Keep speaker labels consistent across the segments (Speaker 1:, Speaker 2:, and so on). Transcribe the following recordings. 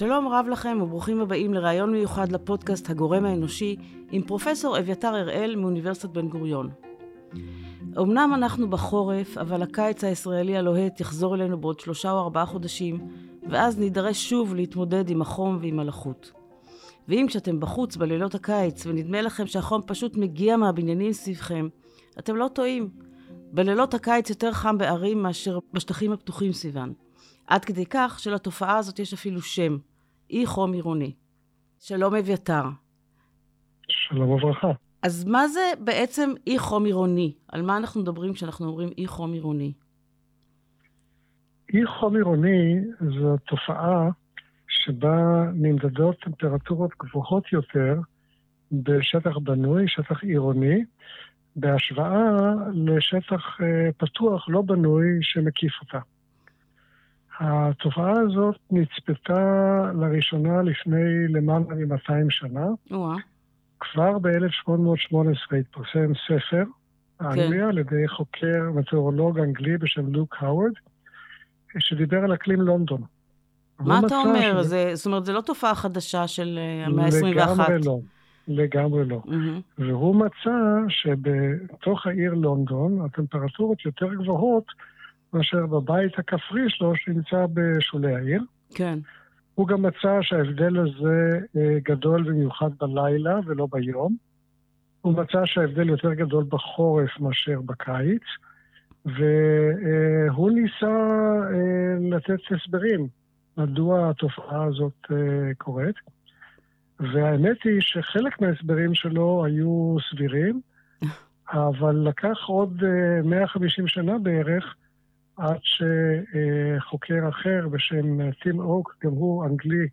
Speaker 1: שלום רב לכם וברוכים הבאים לראיון מיוחד לפודקאסט הגורם האנושי עם פרופסור אביתר הראל מאוניברסיטת בן גוריון. אמנם אנחנו בחורף, אבל הקיץ הישראלי הלוהט יחזור אלינו בעוד שלושה או ארבעה חודשים, ואז נידרש שוב להתמודד עם החום ועם הלחות. ואם כשאתם בחוץ בלילות הקיץ ונדמה לכם שהחום פשוט מגיע מהבניינים סביבכם, אתם לא טועים. בלילות הקיץ יותר חם בערים מאשר בשטחים הפתוחים סביבן. עד כדי כך שלתופעה הזאת יש אפילו שם, אי חום עירוני. שלום אביתר.
Speaker 2: שלום וברכה.
Speaker 1: אז מה זה בעצם אי חום עירוני? על מה אנחנו מדברים כשאנחנו אומרים אי חום עירוני?
Speaker 2: אי חום עירוני זו תופעה שבה נמדדות טמפרטורות גבוהות יותר בשטח בנוי, שטח עירוני, בהשוואה לשטח אה, פתוח, לא בנוי, שמקיף אותה. התופעה הזאת נצפתה לראשונה לפני למעלה מ-200 שנה. כבר ב-1818 התפרסם ספר, האנגליה, כן. על ידי חוקר מטאורולוג אנגלי בשם לוק האוורד, שדיבר על אקלים לונדון.
Speaker 1: מה אתה אומר? ש... זה, זאת אומרת, זו לא תופעה חדשה של אה, המאה ה-21.
Speaker 2: לגמרי לא. לגמרי לא. Mm-hmm. והוא מצא שבתוך העיר לונדון הטמפרטורות יותר גבוהות מאשר בבית הכפרי שלו שנמצא בשולי העיר.
Speaker 1: כן.
Speaker 2: הוא גם מצא שההבדל הזה אה, גדול במיוחד בלילה ולא ביום. הוא מצא שההבדל יותר גדול בחורף מאשר בקיץ, והוא ניסה אה, לתת הסברים מדוע התופעה הזאת אה, קורית. והאמת היא שחלק מההסברים שלו היו סבירים, אבל לקח עוד 150 שנה בערך עד שחוקר אחר בשם טים אוק, גם הוא אנגלי,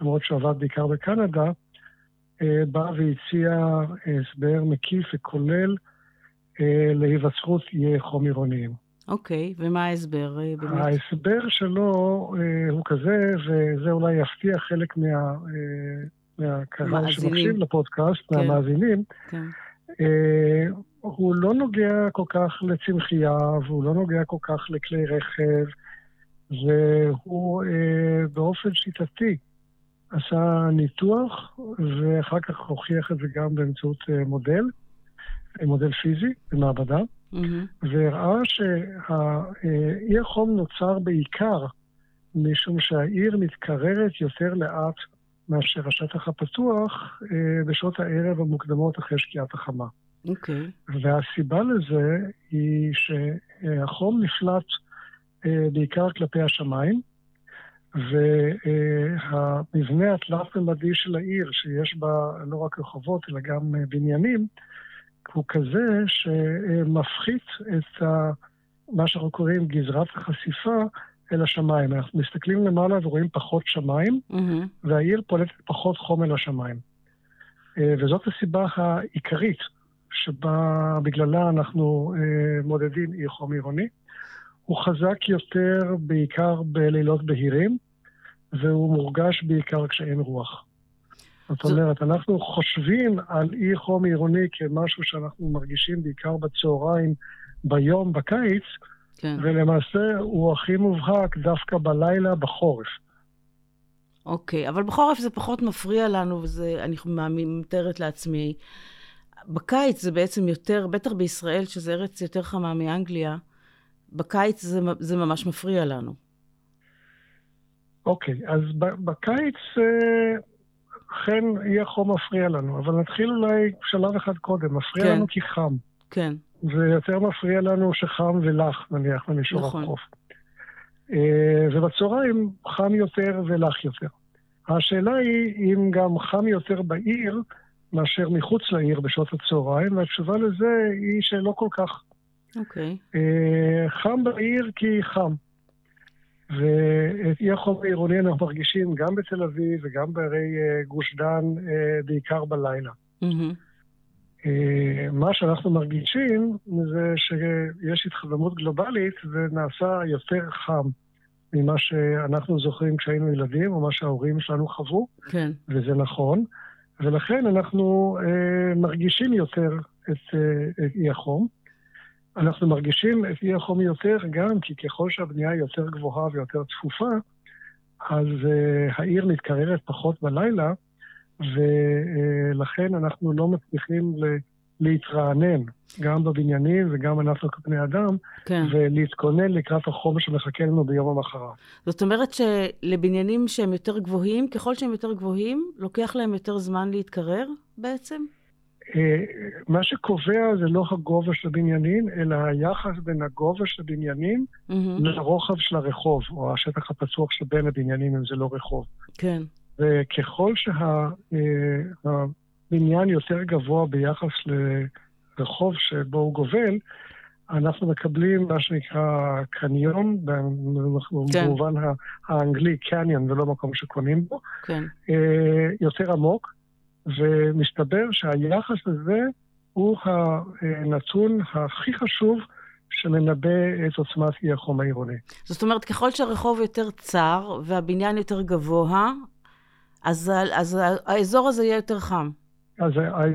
Speaker 2: למרות שעבד בעיקר בקנדה, בא והציע הסבר מקיף וכולל להיווצרות איי חום עירוניים.
Speaker 1: אוקיי, okay, ומה ההסבר
Speaker 2: באמת? ההסבר שלו הוא כזה, וזה אולי יפתיע חלק מה, מהקהל שמקשיב לפודקאסט, כן. מהמאזינים. כן. הוא לא נוגע כל כך לצמחייה, והוא לא נוגע כל כך לכלי רכב, והוא אה, באופן שיטתי עשה ניתוח, ואחר כך הוכיח את זה גם באמצעות אה, מודל, אה, מודל פיזי במעבדה, mm-hmm. והראה שהאי החום נוצר בעיקר משום שהעיר מתקררת יותר לאט מאשר השטח הפתוח אה, בשעות הערב המוקדמות אחרי שקיעת החמה.
Speaker 1: אוקיי. Okay.
Speaker 2: והסיבה לזה היא שהחום נפלט אה, בעיקר כלפי השמיים, והמבנה התלת-ממדי של העיר, שיש בה לא רק רחובות, אלא גם אה, בניינים, הוא כזה שמפחית את ה, מה שאנחנו קוראים גזרת החשיפה אל השמיים. אנחנו מסתכלים למעלה ורואים פחות שמיים, mm-hmm. והעיר פולטת פחות חום אל השמיים. אה, וזאת הסיבה העיקרית שבה בגללה אנחנו אה, מודדים אי חום עירוני. הוא חזק יותר בעיקר בלילות בהירים, והוא מורגש בעיקר כשאין רוח. זאת אומרת, אנחנו חושבים על אי חום עירוני כמשהו שאנחנו מרגישים בעיקר בצהריים, ביום, בקיץ, כן. ולמעשה הוא הכי מובהק דווקא בלילה, בחורף.
Speaker 1: אוקיי, אבל בחורף זה פחות מפריע לנו, וזה, אני מתארת לעצמי, בקיץ זה בעצם יותר, בטח בישראל, שזו ארץ יותר חמה מאנגליה, בקיץ זה, זה ממש מפריע לנו.
Speaker 2: אוקיי, אז בקיץ אה, אכן יהיה חום מפריע לנו, אבל נתחיל אולי שלב אחד קודם. מפריע כן. לנו כי חם.
Speaker 1: כן.
Speaker 2: ויותר מפריע לנו שחם ולח, נניח, במישור נכון. החוף. אה, ובצהריים חם יותר ולח יותר. השאלה היא אם גם חם יותר בעיר, מאשר מחוץ לעיר בשעות הצהריים, והתשובה לזה היא שלא כל כך.
Speaker 1: אוקיי. Okay.
Speaker 2: אה, חם בעיר כי חם. ואת אי החום העירוני אנחנו מרגישים גם בתל אביב וגם בערי אה, גוש דן, אה, בעיקר בלילה. Mm-hmm. מה שאנחנו מרגישים זה שיש התחממות גלובלית ונעשה יותר חם ממה שאנחנו זוכרים כשהיינו ילדים, או מה שההורים שלנו חוו,
Speaker 1: כן.
Speaker 2: וזה נכון. ולכן אנחנו אה, מרגישים יותר את, אה, את אי החום. אנחנו מרגישים את אי החום יותר גם כי ככל שהבנייה היא יותר גבוהה ויותר צפופה, אז uh, העיר מתקררת פחות בלילה, ולכן אנחנו לא מצליחים להתרענן, גם בבניינים וגם אנחנו כבני אדם, כן. ולהתכונן לקראת החומר שמחכה לנו ביום המחרת.
Speaker 1: זאת אומרת שלבניינים שהם יותר גבוהים, ככל שהם יותר גבוהים, לוקח להם יותר זמן להתקרר בעצם?
Speaker 2: אה, מה שקובע זה לא הגובה של הבניינים, אלא היחס בין הגובה של הבניינים mm-hmm. לרוחב של הרחוב, או השטח הפצוח שבין הבניינים, אם זה לא רחוב.
Speaker 1: כן.
Speaker 2: וככל שהבניין יותר גבוה ביחס לרחוב שבו הוא גובל, אנחנו מקבלים מה שנקרא קניון, כן. במובן האנגלי קניון ולא מקום שקונים בו,
Speaker 1: כן.
Speaker 2: אה, יותר עמוק, ומסתבר שהיחס הזה הוא הנתון הכי חשוב שמנבא את עוצמת אי החום העירוני.
Speaker 1: זאת אומרת, ככל שהרחוב יותר צר והבניין יותר גבוה, אז, אז האזור הזה יהיה יותר חם.
Speaker 2: אז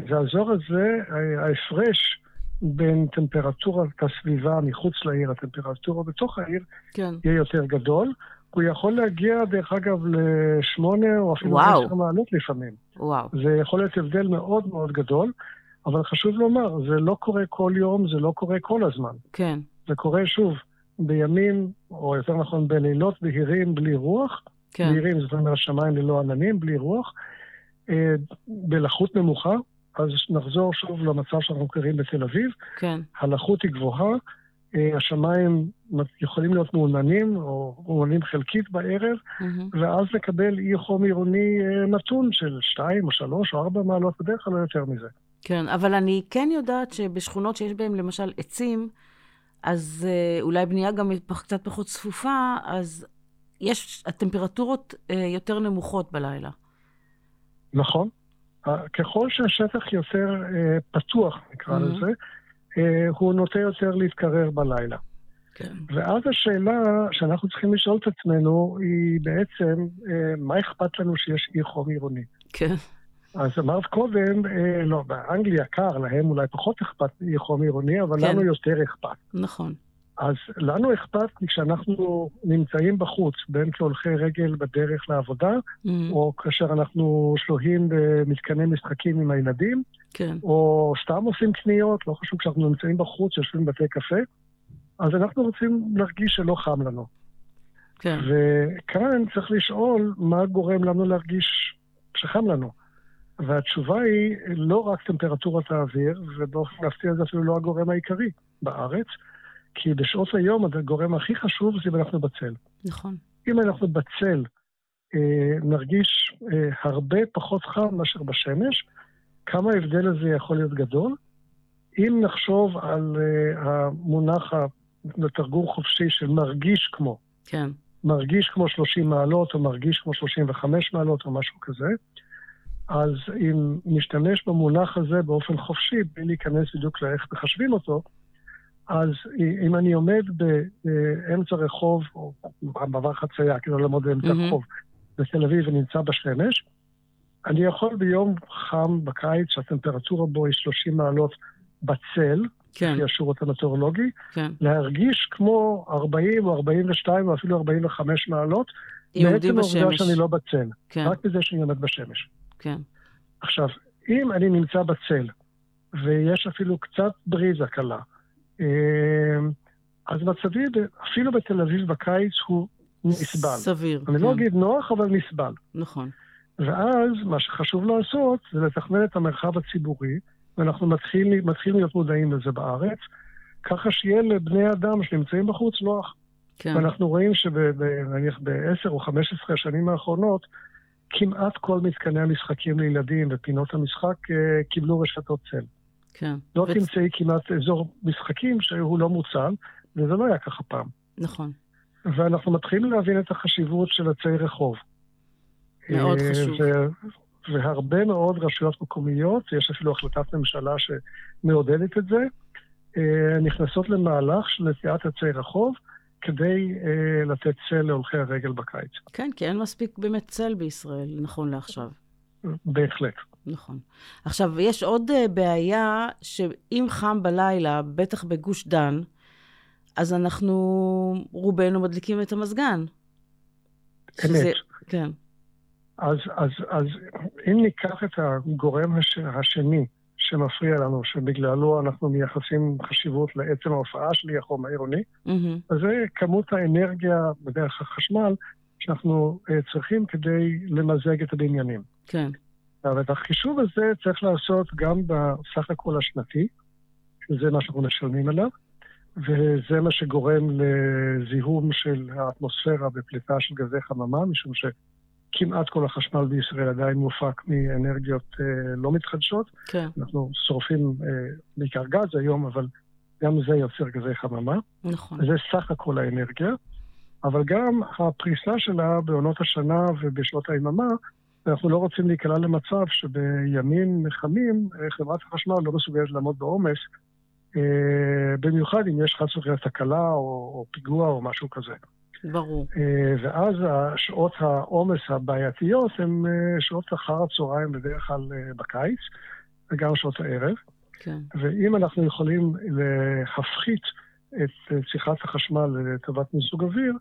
Speaker 2: האזור הזה, ההפרש בין טמפרטורת הסביבה מחוץ לעיר, הטמפרטורה בתוך העיר, כן. יהיה יותר גדול. הוא יכול להגיע, דרך אגב, לשמונה או אפילו עשר מעלות לפעמים.
Speaker 1: וואו.
Speaker 2: זה יכול להיות הבדל מאוד מאוד גדול, אבל חשוב לומר, זה לא קורה כל יום, זה לא קורה כל הזמן.
Speaker 1: כן.
Speaker 2: זה קורה, שוב, בימים, או יותר נכון, בלילות בהירים בלי רוח, כן. בהירים, זאת אומרת, השמיים ללא עננים, בלי רוח, בלחות נמוכה, אז נחזור שוב למצב שאנחנו מכירים בתל אביב.
Speaker 1: כן.
Speaker 2: הלחות היא גבוהה, אה, השמיים יכולים להיות מעוננים, או מעוננים חלקית בערב, mm-hmm. ואז לקבל אי חום עירוני אה, נתון של 2 או 3 או 4 מעלות, בדרך כלל לא יותר מזה.
Speaker 1: כן, אבל אני כן יודעת שבשכונות שיש בהן למשל עצים, אז אה, אולי בנייה גם קצת פחות צפופה, אז יש, הטמפרטורות יותר נמוכות בלילה.
Speaker 2: נכון. ככל שהשטח יותר פתוח, נקרא mm-hmm. לזה, אה, הוא נוטה יותר להתקרר בלילה.
Speaker 1: כן.
Speaker 2: ואז השאלה שאנחנו צריכים לשאול את עצמנו היא בעצם, אה, מה אכפת לנו שיש אי חום עירוני?
Speaker 1: כן.
Speaker 2: אז אמרת קודם, אה, לא, באנגליה קר, להם אולי פחות אכפת אי חום עירוני, אבל כן. לנו יותר אכפת.
Speaker 1: נכון.
Speaker 2: אז לנו אכפת כשאנחנו נמצאים בחוץ, בין כהולכי רגל בדרך לעבודה, mm-hmm. או כאשר אנחנו שוהים במתקני משחקים עם הילדים,
Speaker 1: כן.
Speaker 2: או סתם עושים קניות, לא חשוב כשאנחנו נמצאים בחוץ, יושבים בבתי קפה, אז אנחנו רוצים להרגיש שלא חם לנו.
Speaker 1: כן.
Speaker 2: וכאן צריך לשאול מה גורם לנו להרגיש שחם לנו. והתשובה היא לא רק טמפרטורת האוויר, ובאופן מפתיע זה אפילו לא הגורם העיקרי בארץ, כי בשעות היום הגורם הכי חשוב זה אם אנחנו בצל.
Speaker 1: נכון.
Speaker 2: אם אנחנו בצל אה, נרגיש אה, הרבה פחות חם מאשר בשמש, כמה ההבדל הזה יכול להיות גדול? אם נחשוב על uh, המונח בתרגום חופשי של מרגיש כמו,
Speaker 1: כן.
Speaker 2: מרגיש כמו 30 מעלות, או מרגיש כמו 35 מעלות, או משהו כזה, אז אם נשתמש במונח הזה באופן חופשי, בלי להיכנס בדיוק לאיך מחשבים אותו, אז אם אני עומד באמצע רחוב, או במעבר חצייה, כאילו לא לעמוד באמצע mm-hmm. רחוב, בתל אביב ונמצא בשמש, אני יכול ביום חם בקיץ, שהטמפרטורה בו היא 30 מעלות בצל,
Speaker 1: כן.
Speaker 2: לפי השירות המטאורולוגי,
Speaker 1: כן.
Speaker 2: להרגיש כמו 40 או 42 או אפילו 45 מעלות,
Speaker 1: בעצם העובדה
Speaker 2: שאני לא בצל,
Speaker 1: כן.
Speaker 2: רק בזה שאני עומד בשמש.
Speaker 1: כן.
Speaker 2: עכשיו, אם אני נמצא בצל, ויש אפילו קצת בריזה קלה, אז מצבי, אפילו בתל אביב בקיץ, הוא נסבל.
Speaker 1: סביר.
Speaker 2: אני לא כן. לא אגיד נוח, אבל נסבל.
Speaker 1: נכון.
Speaker 2: ואז מה שחשוב לעשות זה לתכנן את המרחב הציבורי, ואנחנו מתחילים מתחיל להיות מודעים לזה בארץ, ככה שיהיה לבני אדם שנמצאים בחוץ נוח.
Speaker 1: כן.
Speaker 2: ואנחנו רואים שנניח ב-10 או 15 השנים האחרונות, כמעט כל מתקני המשחקים לילדים ופינות המשחק אה, קיבלו רשתות צל.
Speaker 1: כן.
Speaker 2: לא ו... תמצאי כמעט אזור משחקים שהוא לא מוצל, וזה לא היה ככה פעם.
Speaker 1: נכון.
Speaker 2: ואנחנו מתחילים להבין את החשיבות של עצי רחוב.
Speaker 1: מאוד אה, חשוב.
Speaker 2: והרבה מאוד רשויות מקומיות, יש אפילו החלטת ממשלה שמעודדת את זה, אה, נכנסות למהלך של נטיעת עצי רחוב כדי אה, לתת צל להולכי הרגל בקיץ.
Speaker 1: כן, כי אין מספיק באמת צל בישראל, נכון לעכשיו.
Speaker 2: בהחלט.
Speaker 1: נכון. עכשיו, יש עוד בעיה שאם חם בלילה, בטח בגוש דן, אז אנחנו רובנו מדליקים את המזגן.
Speaker 2: שזה, אמת.
Speaker 1: כן.
Speaker 2: אז, אז, אז אם ניקח את הגורם הש, השני שמפריע לנו, שבגללו אנחנו מייחסים חשיבות לעצם ההופעה שלי, החום העירוני, mm-hmm. אז זה כמות האנרגיה בדרך החשמל שאנחנו uh, צריכים כדי למזג את הבניינים.
Speaker 1: כן.
Speaker 2: אבל את החישוב הזה צריך לעשות גם בסך הכל השנתי, שזה מה שאנחנו משלמים עליו, וזה מה שגורם לזיהום של האטמוספירה בפליטה של גזי חממה, משום שכמעט כל החשמל בישראל עדיין מופק מאנרגיות אה, לא מתחדשות.
Speaker 1: כן.
Speaker 2: אנחנו שורפים אה, בעיקר גז היום, אבל גם זה יוצר גזי חממה.
Speaker 1: נכון.
Speaker 2: וזה סך הכל האנרגיה, אבל גם הפריסה שלה בעונות השנה ובשעות היממה, אנחנו לא רוצים להיקלע למצב שבימים חמים אה, חברת החשמל לא מסוגלת לעמוד בעומס אה, במיוחד אם יש חס וחלילה תקלה או, או פיגוע או משהו כזה.
Speaker 1: ברור.
Speaker 2: אה, ואז שעות העומס הבעייתיות הן שעות אחר הצהריים בדרך כלל בקיץ, וגם שעות הערב.
Speaker 1: כן.
Speaker 2: ואם אנחנו יכולים להפחית את צריכת החשמל לטובת מיזוג אוויר,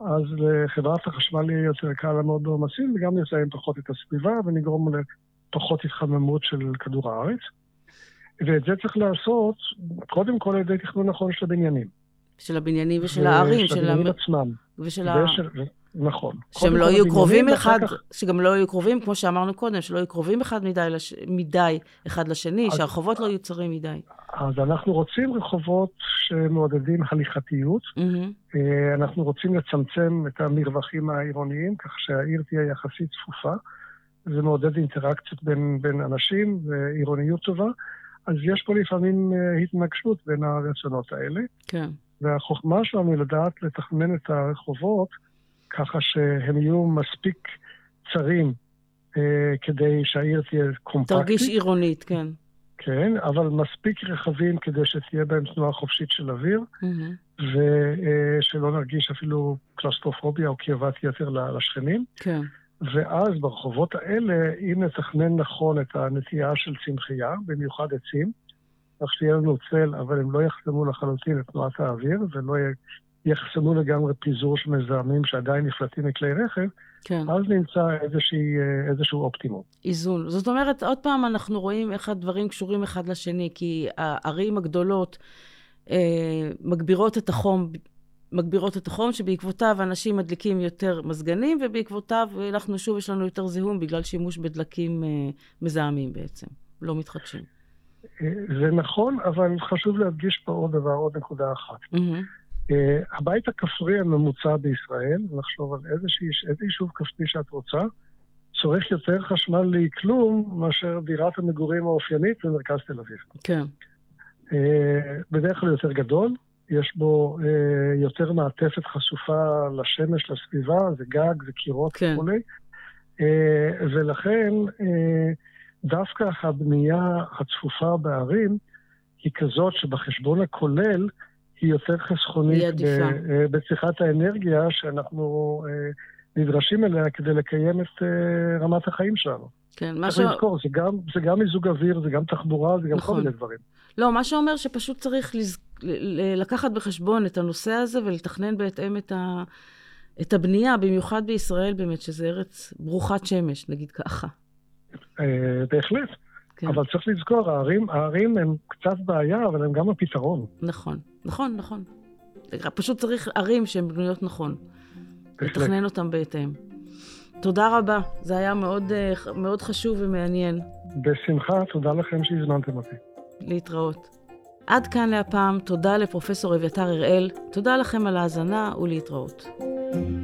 Speaker 2: אז לחברת החשמל יהיה יותר קל לעמוד בעומסים, וגם נזהם פחות את הסביבה ונגרום לפחות התחממות של כדור הארץ. ואת זה צריך לעשות קודם כל על ידי תכנון נכון של הבניינים.
Speaker 1: של הבניינים ושל הערים.
Speaker 2: של הבניינים עצמם.
Speaker 1: ושל ה...
Speaker 2: נכון.
Speaker 1: שהם לא יהיו קרובים אחד, כך... שגם לא יהיו קרובים, כמו שאמרנו קודם, שלא יהיו קרובים אחד מדי, לש... מדי אחד לשני, אז... שהרחובות לא יהיו צרים מדי.
Speaker 2: אז אנחנו רוצים רחובות שמעודדים הליכתיות. Mm-hmm. אנחנו רוצים לצמצם את המרווחים העירוניים, כך שהעיר תהיה יחסית צפופה. זה מעודד אינטראקציות בין, בין אנשים ועירוניות טובה. אז יש פה לפעמים אה, התנגשות בין הרצונות האלה.
Speaker 1: כן.
Speaker 2: והחוכמה שלנו היא לדעת לתכנן את הרחובות ככה שהם יהיו מספיק צרים אה, כדי שהעיר תהיה קומפקטית.
Speaker 1: תרגיש עירונית, כן.
Speaker 2: כן, אבל מספיק רחבים כדי שתהיה בהם תנועה חופשית של אוויר, mm-hmm. ושלא אה, נרגיש אפילו קלסטרופוביה או קרבת יתר לשכנים.
Speaker 1: כן.
Speaker 2: ואז ברחובות האלה, אם נתכנן נכון את הנטייה של צמחייה, במיוחד עצים, כך שיהיה לנו צל, אבל הם לא יחסמו לחלוטין את תנועת האוויר, ולא יחסמו לגמרי פיזור של מזהמים שעדיין נפלטים מכלי רכב,
Speaker 1: כן.
Speaker 2: אז נמצא איזושהי, איזשהו אופטימום.
Speaker 1: איזון. זאת אומרת, עוד פעם אנחנו רואים איך הדברים קשורים אחד לשני, כי הערים הגדולות אה, מגבירות את החום מגבירות את החום, שבעקבותיו אנשים מדליקים יותר מזגנים, ובעקבותיו אנחנו שוב, יש לנו יותר זיהום בגלל שימוש בדלקים אה, מזהמים בעצם, לא מתחדשים.
Speaker 2: אה, זה נכון, אבל חשוב להדגיש פה עוד דבר, עוד נקודה אחת. Mm-hmm. Uh, הבית הכפרי הממוצע בישראל, לחשוב על איזושהי, איזה יישוב כפרי שאת רוצה, צורך יותר חשמל לכלום מאשר דירת המגורים האופיינית במרכז תל אביב.
Speaker 1: כן.
Speaker 2: Uh, בדרך כלל יותר גדול, יש בו אה, יותר מעטפת חשופה לשמש, לסביבה, זה גג, זה קירות כן. וכולי. אה, ולכן אה, דווקא הבנייה הצפופה בערים היא כזאת שבחשבון הכולל היא יותר חסכונית
Speaker 1: היא
Speaker 2: בצריכת האנרגיה שאנחנו אה, נדרשים אליה כדי לקיים את אה, רמת החיים שלנו.
Speaker 1: כן,
Speaker 2: מה ש... צריך לזכור, זה גם, זה גם מיזוג אוויר, זה גם תחבורה, זה גם נכון. כל מיני דברים.
Speaker 1: לא, מה שאומר שפשוט צריך לז... לקחת בחשבון את הנושא הזה ולתכנן בהתאם את, ה... את הבנייה, במיוחד בישראל באמת, שזה ארץ ברוכת שמש, נגיד ככה.
Speaker 2: אה, בהחלט. כן. אבל צריך לזכור, הערים, הערים הם קצת בעיה, אבל הם גם הפתרון.
Speaker 1: נכון, נכון, נכון. פשוט צריך ערים שהן בנויות נכון. לתכנן אותן בהתאם. תודה רבה, זה היה מאוד, אה, מאוד חשוב ומעניין.
Speaker 2: בשמחה, תודה לכם שהזמנתם אותי.
Speaker 1: להתראות. עד כאן להפעם, תודה לפרופסור אביתר הראל, תודה לכם על ההאזנה ולהתראות. thank you